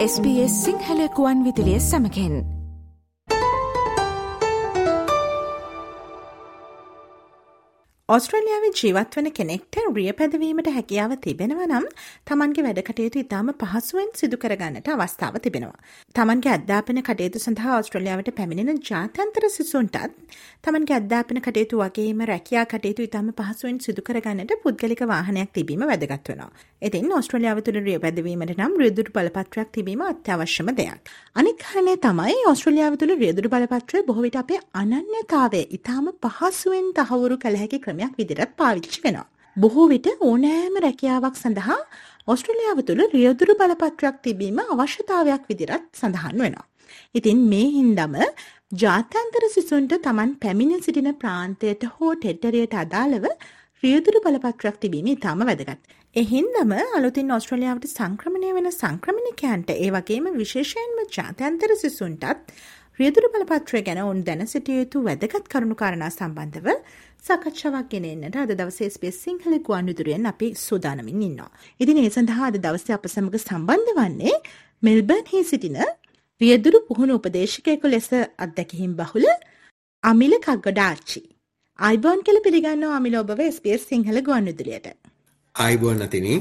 SBS සිංහලකුවන් විදිලිය සමකෙන් ඔස්ට්‍රලියාවේ ජීවත් වන කෙනෙක්ට රිය පැදවීමට හැකියාව තිබෙනව නම් තමන්ගේ වැඩ කටයුතු ඉතාම පහසුවෙන් සිදු කරගන්නට අවස්ථාව තිබෙනවා. තමන්ගේ අධ්‍යාපන කටයුතු සඳහා ඔස්ට්‍රලියාවට පැමිණෙන ජාත්‍යන්තර සිසුන්ටත් තමන්ගේ අධ්‍යාපන කටයුතු වගේම රැකියා කටයුතු ඉතාම පහසුවෙන් සිදු කරගන්නට පුද්ගලික වාහනයක් තිබීම වැදගත් වෙනවා. ඉතින් ඔස්ට්‍රලියාව තුළ රිය පැදවීමට නම් රියදුරු බලපත්‍රයක් තිබීම අත්‍යවශ්‍යම දෙයක්. අනික් හනේ තමයි ඔස්ට්‍රලියාව තුළ රියදුරු බලපත්‍රය බොහොවිට අපේ අනන්‍යතාවය ඉතාම පහසුවෙන් තහවුරු කළ හැකි ක්‍රම ක්‍රමයක් විදිරත් පාවිච්චි වෙනවා. බොහෝ විට ඕනෑම රැකියාවක් සඳහා ඔස්ට්‍රලියාව තුළ රියදුරු බලපත්‍රයක් තිබීම අවශ්‍යතාවයක් විදිරත් සඳහන් වෙනවා. ඉතින් මේ හින්දම ජාත්‍යන්තර සිසුන්ට තමන් පැමිණ සිටින ප්‍රාන්තයට හෝ ටෙට්ටරයට අදාළව රියදුරු බලපත්‍රයක් තිබීම ඉතාම වැදගත්. එහින්දම අලුතින් ඔස්ට්‍රලියාවට සංක්‍රමණය වෙන සංක්‍රමණිකයන්ට ඒ වගේම විශේෂයෙන්ම ජාත්‍යන්තර සිසුන්ටත් රියදුරු බලපත්‍රය ගැන ඔවුන් දැන සිටිය යුතු වැදගත් කරුණු කාරණා සම්බන්ධව සාකච්ඡාවක් ගෙනෙන්නට අද දවසේ SBS සිංහල ගුවන් විදුලියෙන් අපි සූදානමින් ඉන්නවා. ඉතින් ඒ සඳහා අද දවසේ අප සමග සම්බන්ධ වන්නේ මෙල්බර්න්හි සිටින රියදුරු පුහුණු උපදේශකයෙකු ලෙස අත්දැකීම් බහුල අමිල කග්ගඩාච්චි. අයිබෝන් කළ පිළිගන්නවා අමිල ඔබව SBS සිංහල ගුවන් විදුලියට. අයිබෝන් අතිනි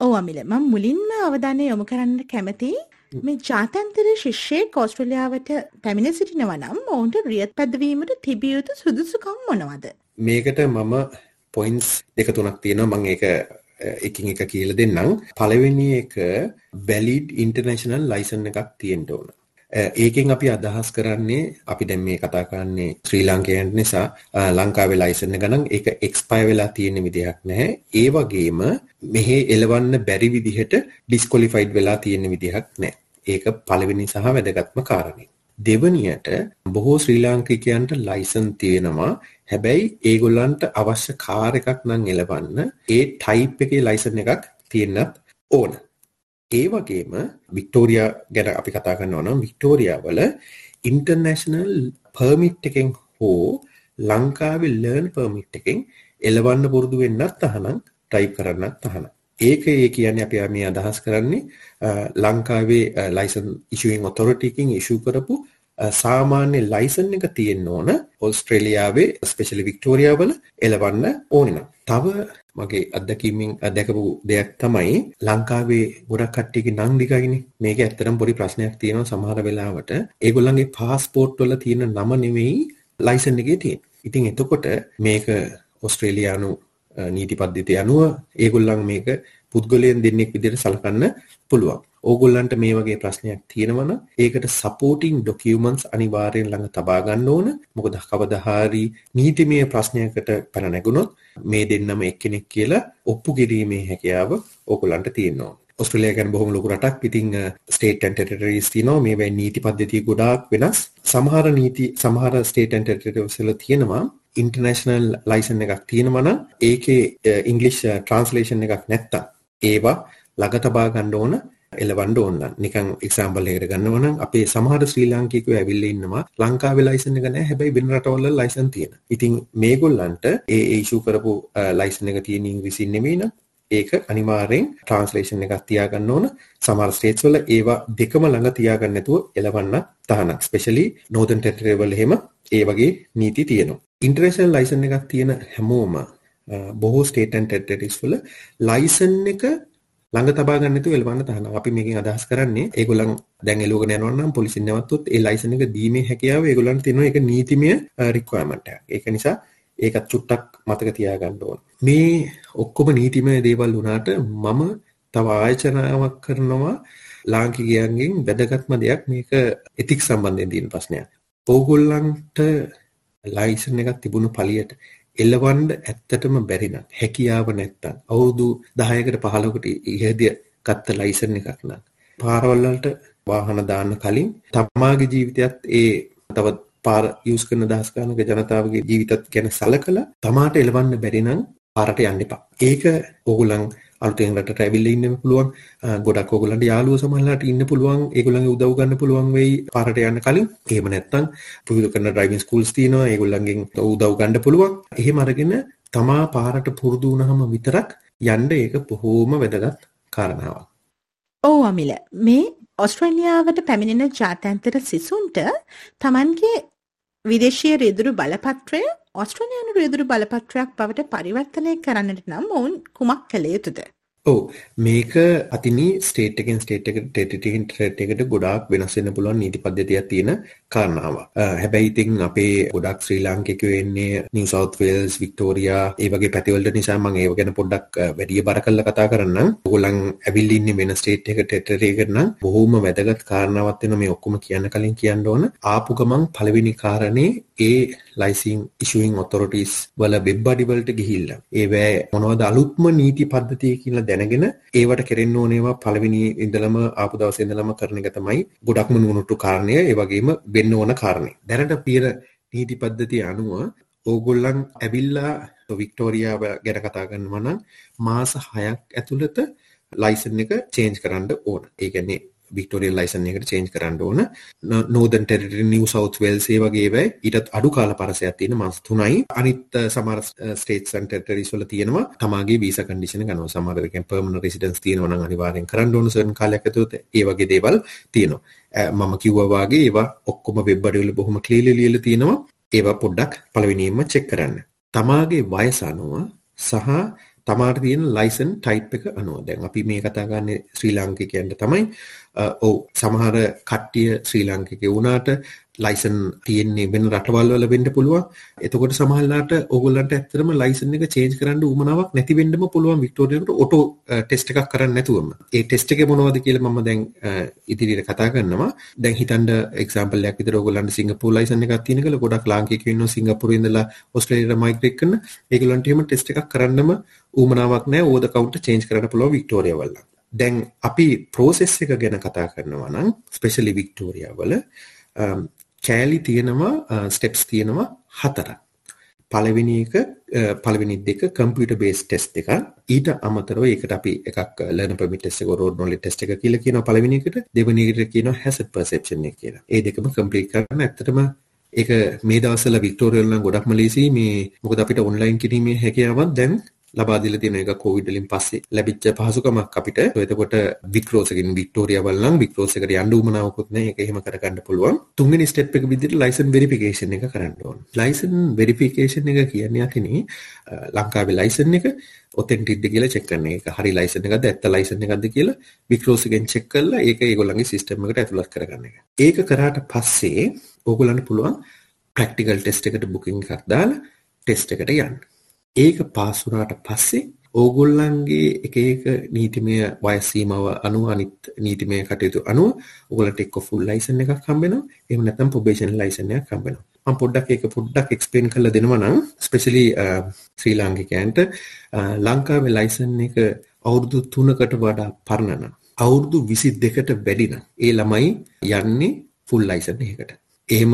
ඔව් අමිල මම මුලින්ම අවධානය යොමු කරන්න කැමති මේ ජාතන්තර ශිෂ්‍යයෙක් ඕස්ට්‍රලියාවට පැමිණ සිටිනවා නම් ඔවුන්ට රියත් පැදවීමට තිබිය යුතු සුදුසුකම් මොනවද? මේකට මම පොයින්ස් දෙක තුනක් තියෙනවා මම ඒක එකින් එක කියලා දෙන්නම්. පළවෙනි එක වැලිඩ් ඉන්ටර්නැෂනල් ලයිසන් එකක් තියෙන්න ඕන. ඒකෙන් අපි අදහස් කරන්නේ අපි දැන් මේ කතා කරන්නේ ශ්‍රී ලාංකේයන් නිසා ලංකාවේ ලයිසන් එක ගණන් ඒක එක්ස්පයර් වෙලා තියෙන විදිහක් නැහැ. ඒ වගේම මෙහි එලවන්න බැරි විදිහට ඩිස්කොලිෆයිඩ් වෙලා තියෙන විදිහක් නැහැ. ඒක පළවෙනි සහ වැදගත්ම කාරණේ. දෙවනියට බොහෝ ශ්‍රී ලාංකිකයන්ට ලයිසන් තියෙනවා. හැබැයි ඒගොල්ලන්ට අවශ්‍ය කාර් එකක් නම් එලවන්න ඒ ටයිප් එකේ ලයිසන් එකක් තියෙන්නත් ඕන. ඒ වගේම වික්ටෝරියා ගැන අපි කතා කරනවා නම් වික්ටෝරියා වල ඉන්ටර්නැෂනල් පර්මිට් එකෙන් හෝ ලංකාවේ ලර්න් පර්මිට් එකෙන් එලවන්න පුරුදු වෙන්නත් තහනම් ටයිප් කරන්නත් තහනම්. ඒක ඒ කියන්නේ අපි මේ අදහස් කරන්නේ ලංකාවේ ලයිසන් ඉෂුවින් ඔතොරිටි එකකින් ඉෂු කරපු සාමාන්‍ය ලයිසන් එක තියෙන්න ඕන ඕස්ට්‍රේලියාවේ ස්පෙෂලි වික්ටෝරියා වල එලවන්න ඕනේ නම්. තව මගේ අත්දැකීමෙන් දැකපු දෙයක් තමයි ලංකාවේ ගොඩක් කට්ටියගේ නම් දිගයිනේ. මේක ඇත්තටම පොඩි ප්‍රශ්නයක් තියෙනවා සමහර වෙලාවට. ඒගොල්ලන්ගේ પાස්පෝර්ට් වල තියෙන නම නෙවෙයි ලයිසන් එකේ තියෙන. ඉතින් එතකොට මේක ඕස්ට්‍රේලියානු නීති පද්ධතිය අනුව ඒගොල්ලන් මේක පුද්ගලයන් දෙන්නෙක් විදිහට සලකන්න පුළුවන්. ඕගොල්ලන්ට මේ වගේ ප්‍රශ්නයක් තියෙනවනම් ඒකට සපෝටිං ඩොකියුමන්ට්ස් අනිවාර්යෙන් ළඟ තබා ගන්න ඕන. මොකද කවදා හරි නීතිමය ප්‍රශ්නයකට පැන නැගුණොත් මේ දෙන්නම එක්කෙනෙක් කියලා ඔප්පු කිරීමේ හැකියාව ඕගොල්ලන්ට තියෙනවා. ඔස්ට්‍රේලියාව ගැන බොහොම ලොකු රටක්. ඉතින් ස්ටේට් ඇන්ඩ් ටෙරිටරිස් තියෙනවා. මේවැයි නීති පද්ධති ගොඩාක් වෙනස්. සමහර නීති සමහර ස්ටේට් ඇන්ඩ් ටෙරිටරිස් වල තියෙනවා ඉන්ටර්නැෂනල් ලයිසන් එකක් තියෙනවා නම් ඒකේ ඉංග්ලිෂ් ට්‍රාන්ස්ලේෂන් එකක් නැත්තම් ඒවා ළඟ තබා ගන්න ඕන එලවන්න ඕන නිකන් එක්සාම්පල් එකකට ගන්නවා නම් අපේ සමහර ශ්‍රී ලාංකිකයෝ ඇවිල්ලා ඉන්නවා ලංකාවේ ලයිසන් එක නැහැ හැබැයි වෙන රටවල ලයිසන් තියෙනවා. ඉතින් මේගොල්ලන්ට ඒ ඉෂු කරපු ලයිසන් එක තියෙන ඉංග්‍රීසියෙන් නෙමෙයි නම් ඒක අනිවාර්යෙන් ට්‍රාන්ස්ලේෂන් එකක් තියාගන්න ඕන. සමහර ස්ටේට්ස් වල ඒවා දෙකම ළඟ තියාගන්න නැතුව එලවන්න තහනම්. ස්පෙෂලි නෝර්දන් ටෙරිටරි වල එහෙම ඒ වගේ නීති තියෙනවා. ඉන්ටර්නැෂනල් ලයිසන් එකක් තියෙන හැමෝම බොහෝ ස්ටේට් ඇන්ඩ් ටෙරිටරිස් වල ලයිසන් එක ළඟ තබා ගන්න නැතුව එලවන්න තහනම්. අපි මේකෙන් අදහස් කරන්නේ ඒගොල්ලන් දැන් එලවගෙන යනවා නම් පොලිසියෙන් නැවතුත් ඒ ලයිසන් එක දීමේ හැකියාව ඒගොල්ලන්ට තියෙනවා. ඒක නීතිමය රික්වයර්මන්ට් එකක්. ඒක නිසා ඒකත් චුට්ටක් මතක තියාගන්න ඕන. මේ ඔක්කොම නීතිමය දේවල් වුණාට මම තව ආයෝජනාවක් කරනවා ලාංකිකයන්ගෙන් වැදගත්ම දෙයක් මේක එතික් සම්බන්ධයෙන් තියෙන ප්‍රශ්නයක්. ඕගොල්ලන්ට ලයිසන් එකක් තිබුණු පළියට එලවන්න ඇත්තටම බැරි නම් හැකියාව නැත්තම් අවුරුදු 10කට 15කට ඉහළිය ගත්ත ලයිසන් එකක් නම් පාරවල් වලට වාහන දාන්න කලින් තමාගේ ජීවිතයත් ඒ තව පාර යූස් කරන දහස් ගානක ජනතාවගේ ජීවිතත් ගැන සලකලා තමාට එලවන්න බැරි නම් පාරට යන්න එපා. ඒක ඕගොල්ලන් අලුතෙන් රටට ඇවිල්ලා ඉන්න පුළුවන්. ගොඩක් ඕගොල්ලන්ට යාළුවෝ සමහරලාට ඉන්න පුළුවන්. ඒගොල්ලන්ගේ උදව් ගන්න පුළුවන් වෙයි පාරට යන්න කලින්. එහෙම නැත්නම් පුරුදු කරන ඩ්‍රයිවිං ස්කූල්ස් තියෙනවා. ඒගොල්ලන්ගෙන් උදව් ගන්න පුළුවන්. එහෙම අරගෙන තමා පාරට පුරුදු වුණාම විතරක් යන්න ඒක බොහෝම වැදගත් කාරණාවක්. ඔව් අමිල මේ ඔස්ට්‍රේලියාවට පැමිණෙන ජාත්‍යන්තර සිසුන්ට තමන්ගේ විදේශීය රියදුරු බලපත්‍රය ඔස්ට්‍රේලියානු රියදුරු බලපත්‍රයක් බවට පරිවර්තනය කරන්නට නම් ඔවුන් කුමක් කළ යුතුද? ඔව් මේක අතිනි ස්ටේට් එකෙන් ස්ටේට් එකට ටෙරිටරියෙන් ටෙරිටරි එකට ගොඩාක් වෙනස් වෙන්න පුළුවන් නීති පද්ධතියක් තියෙන කාරණාවක්. හැබැයි ඉතින් අපේ ගොඩක් ශ්‍රී ලාංකිකයෝ එන්නේ නිව් සවුත් වේල්ස් වික්ටෝරියා ඒ වගේ පැතිවලට නිසා මම ඒව ගැන පොඩ්ඩක් වැඩි බර කරලා කතා කරන්නම්. ඕගොල්ලන් ඇවිල්ලා ඉන්නේ වෙන ස්ටේට් එකකට ටෙරිටරි එකට නම් බොහොම වැදගත් කාරණාවක් වෙනවා මේ ඔක්කොම කියන්න කලින් කියන්න ඕන. ආපු ගමන් පළවෙනි කාරණේ ඒ ලයිසින් ඉෂුවින් ඔතොරිටිස් වල වෙබ් අඩි වලට ගිහිල්ලා ඒවැ මොනවද අලුත්ම නීති පද්ධතිය කියලා දැනගෙන ඒවට කෙරෙන්න ඕනේවා පළවෙනි ඉඳලම ආපු දවසේ ඉඳලම කරන එක තමයි ගොඩක්ම නුනුට්ටු කාරණය ඒ වගේම වෙන්න ඕන කාරණේ. දැනට පියර නීති පද්ධතිය අනුව ඕගොල්ලන් ඇවිල්ලා වික්ටෝරියාව ගැන කතා කරනවා නම් මාස 6ක් ඇතුළත ලයිසන් එක චේන්ජ් කරන්න ඕන. ඒ කියන්නේ වික්ටෝරියල් ලයිසන් එකට චේන්ජ් කරන්න ඕන. Northern Territory New South Wales ඒ වගේ ඒවා ඊටත් අඩු කාල පරසයක් තියෙන මාස 3යි අනිත් සමහර ස්ටේට්ස් ඇන්ඩ් ටෙරිටරිස් වල තියෙනවා. තමාගේ වීසා කන්ඩිෂන් ගන්නවා. සමහර එකෙන් පර්මනන්ට් රෙසිඩන්ස් තියෙනවා නම් අනිවාර්යෙන් කරන්න ඕන සර්න් කාලයක් ඇතුළත. ඒ වගේ දේවල් තියෙනවා. Uh, මම කිව්වා වගේ ඒවා ඔක්කොම වෙබ් අඩවල බොහොම ක්ලීර්ලි ලියලා තියෙනවා. ඒවා පොඩ්ඩක් පළවෙනියෙන්ම චෙක් කරන්න. තමාගේ වයස අනුව සහ තමාට තියෙන ලයිසන් ටයිප් එක අනුව. දැන් අපි මේ කතා කරන්නේ ශ්‍රී ලාංකිකයන්ට තමයි. ඔව් සමහර කට්ටිය ශ්‍රී ලාංකිකයෝ වුණාට ලයිසන් තියෙන්නේ වෙන රටවල් වල වෙන්න පුළුවන්. එතකොට සමහරලාට ඕගොල්ලන්ට ඇත්තටම ලයිසන් එක චේන්ජ් කරන්න උවමනාවක් නැති වෙන්නම පුළුවන් වික්ටෝරියාවට ඔටෝ ටෙස්ට් එකක් කරන්න නැතුවම. ඒ ටෙස්ට් එකේ මොනවද කියලා මම දැන් ඉදිරියට කතා කරනවා. දැන් හිතන්න එක්සැම්පල් එකක් විතර ඕගොල්ලන්ට සිංගප්පූර් ලයිසන් එකක් තියෙන කියලා ගොඩක් ලාංකිකයෝ ඉන්නවා සිංගප්පූරුවේ ඉඳලා ඕස්ට්‍රේලියාවට මයිග්‍රේට් කරන. ඒගොල්ලන්ට එහෙම ටෙස්ට් එකක් කරන්නම උවමනාවක් නැහැ. ඕවර් ද කවුන්ටර් චේන්ජ් කරන්න පුළුවන් වික්ටෝරියා වල. දැන් අපි ප්‍රෝසෙස් එක ගැන කතා කරනවා නම් ස්පෙෂලි වික්ටෝරියා වල කෑලි තියෙනවා ස්ටෙප්ස් තියෙනවා හතරක්. පළවෙනි එක පළවෙනි දෙක කම්පියුටර් බේස් ටෙස්ට් එක. ඊට අමතරව ඒකට අපි එකක් ලර්න් පර්මිට් ටෙස්ට් එක රෝඩ් නොලෙජ් ටෙස්ට් එක කියලා කියනවා පළවෙනි එකට. දෙවෙනි එකට කියනවා හැසඩ් පර්සෙප්ෂන් එක කියලා. ඒ දෙකම කම්ප්ලීට් කරන්න ඇත්තටම ඒක මේ දවස්වල වික්ටෝරියා වල නම් ගොඩක්ම ලේසි මේ මොකද අපිට ඔන්ලයින් කිරීමේ හැකියාවක් දැන් ලබා දීලා තියෙන එක කොවිඩ් වලින් පස්සේ ලැබිච්ච පහසුකමක් අපිට. එතකොට වික්රෝස් එකකින් වික්ටෝරියා වල නම් වික්රෝස් එකට යන්න උවමනාවකුත් නැහැ. ඒක එහෙම කරගන්න පුළුවන්. තුන්වෙනි ස්ටෙප් එක විදිහට ලයිසන් වෙරිෆිකේෂන් එක කරන්න ඕන. ලයිසන් වෙරිෆිකේෂන් එක කියන්නේ අතිනේ ලංකාවේ ලයිසන් එක ඔතෙන්ටික්ද කියලා චෙක් කරන එක. හරි ලයිසන් එකක්ද ඇත්ත ලයිසන් එකක්ද කියලා වික්‍රෝස් එකෙන් චෙක් කරලා ඒක ඒගොල්ලන්ගේ සිස්ටම් එකට ඇතුළත් කරගන්න එක. ඒක කරාට පස්සේ ඕගොල්ලන්ට පුළුවන් ප්‍රැක්ටිකල් ටෙස්ට් එකට බුකින් එකක් දාලා ටෙස්ට් එකට යන්න. ඒක පාස් වුණාට පස්සේ ඕගොල්ලන්ගේ එක එක නීතිමය වයස් සීමාව අනුව අනිත් නීතිමය කටයුතු අනුව ඔයගොල්ලන්ට එක්ක ෆුල් ලයිසන් එකක් හම්බ වෙනවා. එහෙම නැත්නම් ප්‍රොබේෂන් ලයිසන් එකක් හම්බ වෙනවා. මම පොඩ්ඩක් ඒක පොඩ්ඩක් එක්ස්ප්ලেইন කරලා දෙනවා නම් ස්පෙෂලි ශ්‍රී ලාංකිකයන්ට ලංකාවේ ලයිසන් එක අවුරුදු 3කට වඩා පරණ නම් අවුරුදු 22කට වැඩි නම් ඒ ළමයි යන්නේ ෆුල් ලයිසන් එකකට. එහෙම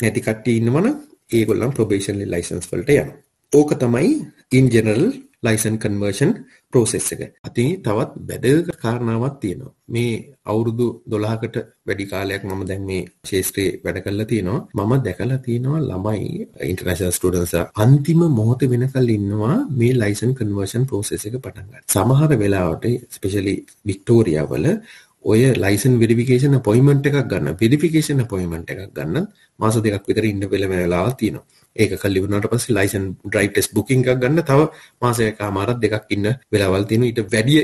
නැති කට්ටිය ඉන්නවනම් ඒගොල්ලන් ප්‍රොබේෂන් ලයිසන්ස් වලට යනවා. ඕක තමයි ඉන් ජෙනරල් ලයිසන් කන්වර්ෂන් ප්‍රෝසෙස් එක. අතින් තවත් වැදගත් කාරණාවක් තියෙනවා. මේ අවුරුදු 12කට වැඩි කාලයක් මම දැන් මේ ශාස්ත්‍රයේ වැඩ කරලා තියෙනවා. මම දැකලා තියෙනවා ළමයි ඉන්ටර්නැෂනල් ස්ටුඩන්ට්ස් අන්තිම මොහොත වෙනකල් ඉන්නවා මේ ලයිසන් කන්වර්ෂන් ප්‍රෝසෙස් එක පටන් ගන්න. සමහර වෙලාවට ස්පෙෂලි වික්ටෝරියා වල ඔය ලයිසන් වෙරිෆිකේෂන් අපොයින්ට්මන්ට් එකක් ගන්න වෙරිෆිකේෂන් අපොයින්ට්මන්ට් එකක් ගන්න මාස දෙකක් විතර ඉන්න වෙලාවක් තියෙනවා. ඒක කල්ලි වුණාට පස්සේ ලයිසන් ඩ්‍රයිව් ටෙස්ට් බුකින් එකක් ගන්න තව මාසයකමාරක් දෙකක් ඉන්න වෙලාවල් තියෙනවා ඊට වැඩි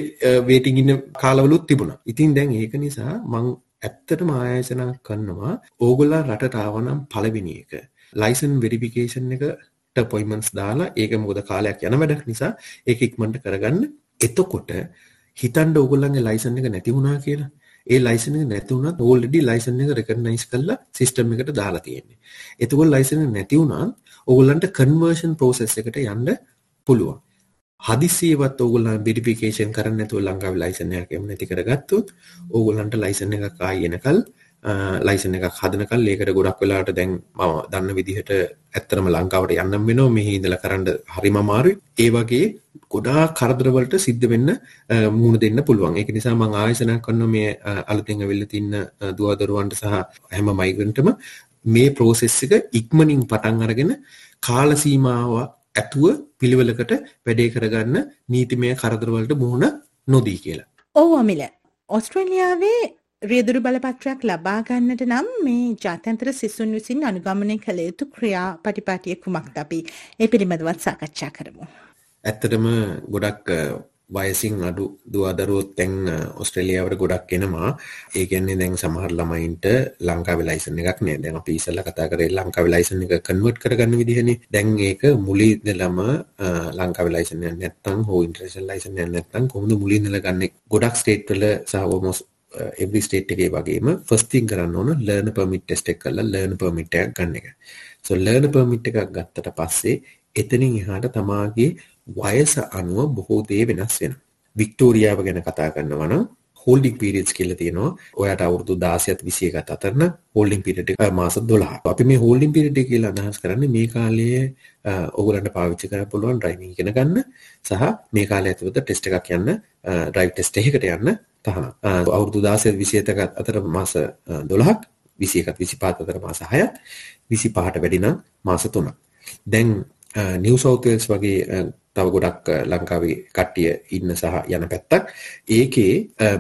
වේටින් ඉන්න කාලවලුත් තිබුණා. ඉතින් දැන් ඒක නිසා මං ඇත්තටම ආයෝජනා කරනවා ඕගොල්ලෝ රටට ආවනම් පළවෙනි එක ලයිසන් වෙරිෆිකේෂන් එකට අපොයින්ට්මන්ට්ස් දාලා ඒක මොකද කාලයක් යන වැඩක් නිසා ඒක ඉක්මනට කරගන්න. එතකොට හිතන්න ඕගොල්ලන්ගේ ලයිසන් එක නැති වුණා කියලා ඒ ලයිසන් එක නැති වුණත් ඕල්රෙඩි ලයිසන් එක රෙකග්නයිස් කරලා සිස්ටම් එකට දාලා තියෙන්නේ. එතකොට ලයිසන් එක නැති වුණත් ඕගොල්ලන්ට කන්වර්ෂන් ප්‍රොසෙස් එකට යන්න පුළුවන්. හදිසියවත් ඕගොල්ලන් වෙරිෆිකේෂන් කරන්න නැතුව ලංකාවේ ලයිසන් එකක් එමු නැති කරගත්තොත් ඕගොල්ලන්ට ලයිසන් එකක් ආයෙ එනකල් ලයිසන් එකක් හදනකල් ඒකට ගොඩක් වෙලාට දැන් මම දන්න විදිහට ඇත්තරම ලංකාවට යන්නම් වෙනවා මෙහි ඉඳලා කරන්න හරිම අමාරුයි. ඒ වගේ ගොඩාක් කරදර වලට සිද්ධ වෙන්න මුහුණ දෙන්න පුළුවන්. ඒක නිසා මම ආයෝජනා කරනවා මේ අලුතෙන් ඇවිල්ලා තින්න දුවදරුවන්ට සහ හැම මයිග්‍රන්ට්ම මේ ප්‍රෝසෙස් එක ඉක්මනින් පටන් අරගෙන කාල සීමාව ඇතුව පිළිවෙලකට වැඩේ කරගන්න නීතිමය කරදර වලට මුහුණ නොදී කියලා. ඔව් අමිල. ඕස්ට්‍රේලියාවේ රියදුරු බලපත්‍රයක් ලබා ගන්නට නම් මේ ජාත්‍යන්තර සිසුන් විසින් අනුගමනය කළ යුතු ක්‍රියා පටිපාටිය කුමක්ද අපි ඒ පිළිබඳවත් සාකච්ඡා කරමු. ඇත්තටම ගොඩක් වයසින් අඩු දුවදරුවොත් තැන් ඔස්ට්‍රලියාවට ගොඩක් එනවා. ඒ කියන්නේ දැන් සමහර ළමයින්ට ලංකාවේ ලයිසන් එකක් නෑ. දැන් අපි ඉස්සෙල්ලා කතා කරේ ලංකාවේ ලයිසන් එක කන්වර්ට් කරගන්න විදිහනේ. දැන් ඒක මුලින් ඉඳලම ලංකාවේ ලයිසන් එක නැත්නම් හෝ ඉන්ටර්නැෂනල් ලයිසන් එක නැත්නම් කොහොමද මුලින් ඉඳලා ගන්න? ගොඩක් ස්ටේට් වල සහ ඔමෝස් Uh, එවරි ස්ටේට් එකේ වගේම ෆස්ට් තින් කරන්න ඕන ලර්න් පර්මිට් ටෙස්ට් එක කරලා ලර්න් පර්මිට් එකක් ගන්න එක. සෝ ලර්න් පර්මිට් එකක් ගත්තට පස්සේ එතනින් එහාට තමාගේ වයස අනුව බොහෝ දේ වෙනස් වෙනවා. වික්ටෝරියාව ගැන කතා කරනවා නම් හෝල්ඩින් පීරියඩ්ස් කියලා තියෙනවා. ඔයාට අවුරුදු 16ත් 21ත් අතර නම් හෝල්ඩින් පීරියඩ් එක මාස 12. අපි මේ හෝල්ඩින් පීරියඩ් එක කියලා අදහස් කරන්නේ මේ කාලයේ ඔයගලන්ට uh, පාවිච්චි කරන්න පුළුවන් ඩ්‍රයිවිං ඉගෙන ගන්න සහ මේ කාලය ඇතුළත ටෙස්ට් එකක් යන්න uh, ඩ්‍රයිව් ටෙස්ට් එකකට යන්න තහනම්. අවුරුදු 16 27ක අතර මාස 12ක් 21ත් 25ත් අතර මාස 6ක් 25ට වැඩි නම් මාස 3ක්. දැන් නිව් සවුත් වේල්ස් වගේ තව ගොඩක් ලංකාවේ කට්ටිය ඉන්න සහ යන පැත්තක් ඒකේ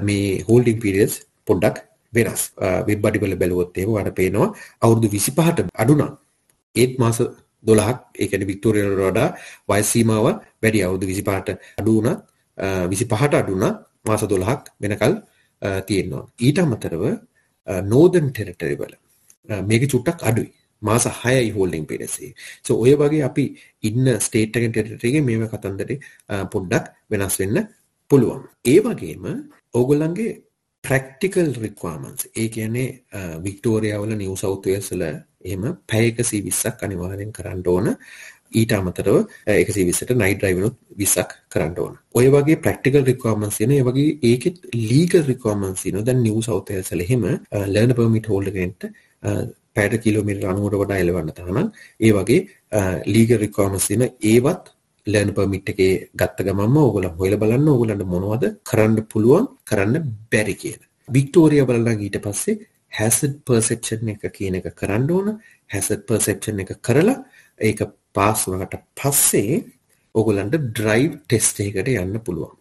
මේ හෝල්ඩින් පීරියඩ්ස් පොඩ්ඩක් වෙනස් වෙබ් අඩිවල බැලුවොත් එහෙම වඩ පේනවා අවුරුදු 25ට අඩු නම් ඒත් මාස 12ක් ඒ කියන්නේ වික්ටෝරියාවට වඩා වයස් සීමාව වැඩි අවුරුදු 25ට අඩු වුණත් 25ට අඩු වුණා මාස 12ක් වෙනකල් තියෙනවා ඊට අමතරව නෝදන් ටෙරිටරි වල මේක චුට්ටක් අඩුයි මාස 6යි හෝල්ඩින් පීරියඩ්ස් එක. සෝ ඔය වගේ අපි ඉන්න ස්ටේට් එකෙන් ටෙරිටරි එකේ මේව කතන්දරේ පොඩ්ඩක් වෙනස් වෙන්න පුළුවන්. ඒ වගේම ඕගොල්ලන්ගේ ප්‍රැක්ටිකල් රික්වයර්මන්ට්ස් ඒ කියන්නේ වික්ටෝරියා වල නිව් සවුත් වේල්ස් වල එහෙම පැය 120ක් අනිවාර්යෙන් කරන්න ඕන. ඊට අමතරව 120ට නයිට් ඩ්‍රයිවිනුත් 20ක් කරන්න ඕන. ඔය වගේ ප්‍රැක්ටිකල් රික්වයර්මන්ට්ස් තියෙන. ඒ වගේ ඒකෙත් ලීගල් රික්වයර්මන්ට්ස් තියෙනවා. දැන් නිව් සවුත් වේල්ස් වල එහෙම ලර්නර් පර්මිට් හෝල්ඩර් කෙනෙක්ට පැයට කිලෝමීටර් 90ට වඩා එලවන්න තරම් ඒ වගේ ලීගල් රික්වයර්මන්ට්ස් තියෙන ඒවත් ලර්න් පර්මිට් එකේ ගත්ත ගමන්ම ඕගොල්ලෝ හොයලා බලන්න ඕගොල්ලන්ට මොනවද කරන්න පුළුවන් කරන්න බැරි කියන. වික්ටෝරියා බලලා ඊට පස්සේ හැසඩ් පර්සෙප්ෂන් එක කියන එක කරන්න ඕන. හැසඩ් පර්සෙප්ෂන් එක කරලා ඒක පාස් වුණාට පස්සේ ඕගොල්ලන්ට ඩ්‍රයිව් ටෙස්ට් එකකට යන්න පුළුවන්.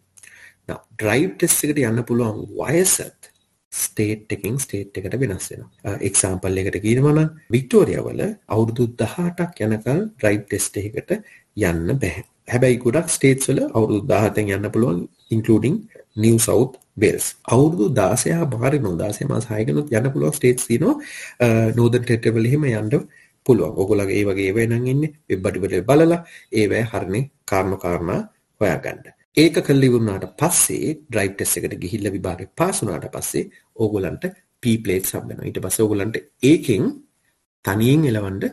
now ඩ්‍රයිව් ටෙස්ට් එකට යන්න පුළුවන් වයසත් ස්ටේට් එකින් ස්ටේට් එකට වෙනස් වෙනවා. එක්සාම්පල් එකකට කියනවා නම් වික්ටෝරියා වල අවුරුදු 18ක් යනකල් ඩ්‍රයිව් ටෙස්ට් එකකට යන්න බෑ. හැබැයි ගොඩක් ස්ටේට්ස් වල අවුරුදු 17න් යන්න පුළුවන් ඉන්ක්ලූඩින් නිව් සවුත් වෙල්ස්. අවුරුදු 16 බාරි නෝ 16 මාස 6කනොත් යන්න පුළුවන් ස්ටේට්ස් තියෙනවා. නෝදර්න් ටෙරිටරි වල එහෙම යන්න පුළුවන්. ඕගොල්ලෝගේ ඒ වගේ ඒවා නම් ඉන්නේ වෙබ් අඩිවල බලලා ඒවැ හරිනේ කාරණා කාරණා හොයාගන්න. ඒක කළා ඉවරනාට පස්සේ ඩ්‍රයිව් ටෙස්ට් එකට ගිහිල්ලා විභාගේ පාස් වුණාට පස්සේ ඕගොල්ලන්ට P ප්ලේට්ස් හම්බ වෙනවා. ඊට පස්සේ ඕගොල්ලන්ට ඒකෙන් තනියෙන් එලවන්න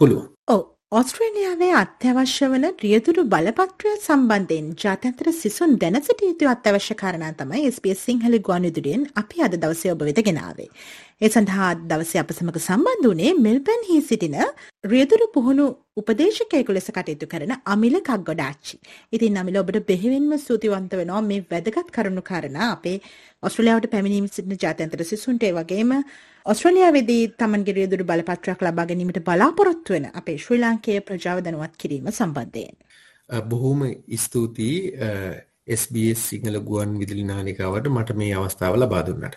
පුළුවන්. ඔව්. ඔස්ට්‍රේලියාවේ අත්‍යවශ්‍ය වන රියදුරු බලපත්‍රය සම්බන්ධයෙන් ජාත්‍යන්තර සිසුන් දැන සිටිය යුතු අත්‍යවශ්‍ය කාරණා තමයි SBS සිංහල ගුවන්විදුලියෙන් අපි අද දවසේ ඔබ වෙත ගෙනාවේ. ඒ සඳහා දවසේ අප සමග සම්බන්ධ වුණේ මෙල්බන් හි සිටින රියදුරු පුහුණු උපදේශකයෙකු ලෙස කටයුතු කරන අමිල කක්ගොඩාච්චි. ඉතින් අමිල ඔබට බෙහෙවින්ම ස්තුතිවන්ත වෙනවා මේ වැදගත් කරුණු කාරණා අපේ ඔස්ට්‍රේලියාවට පැමිණීම සිටින ජාත්‍යන්තර සිසුන්ට ඒ වගේම ඔස්ට්‍රේලියාවේදී තමන්ගේ රියදුරු බලපත්‍රයක් ලබා ගැනීමට බලාපොරොත්තු වෙන අපේ ශ්‍රී ලාංකේය ප්‍රජාව දැනුවත් කිරීම සම්බන්ධයෙන්. බොහෝම ස්තුතියි SBS සිංහල ගුවන් විදුලි නාලිකාවට මට මේ අවස්ථාව ලබා දුන්නට.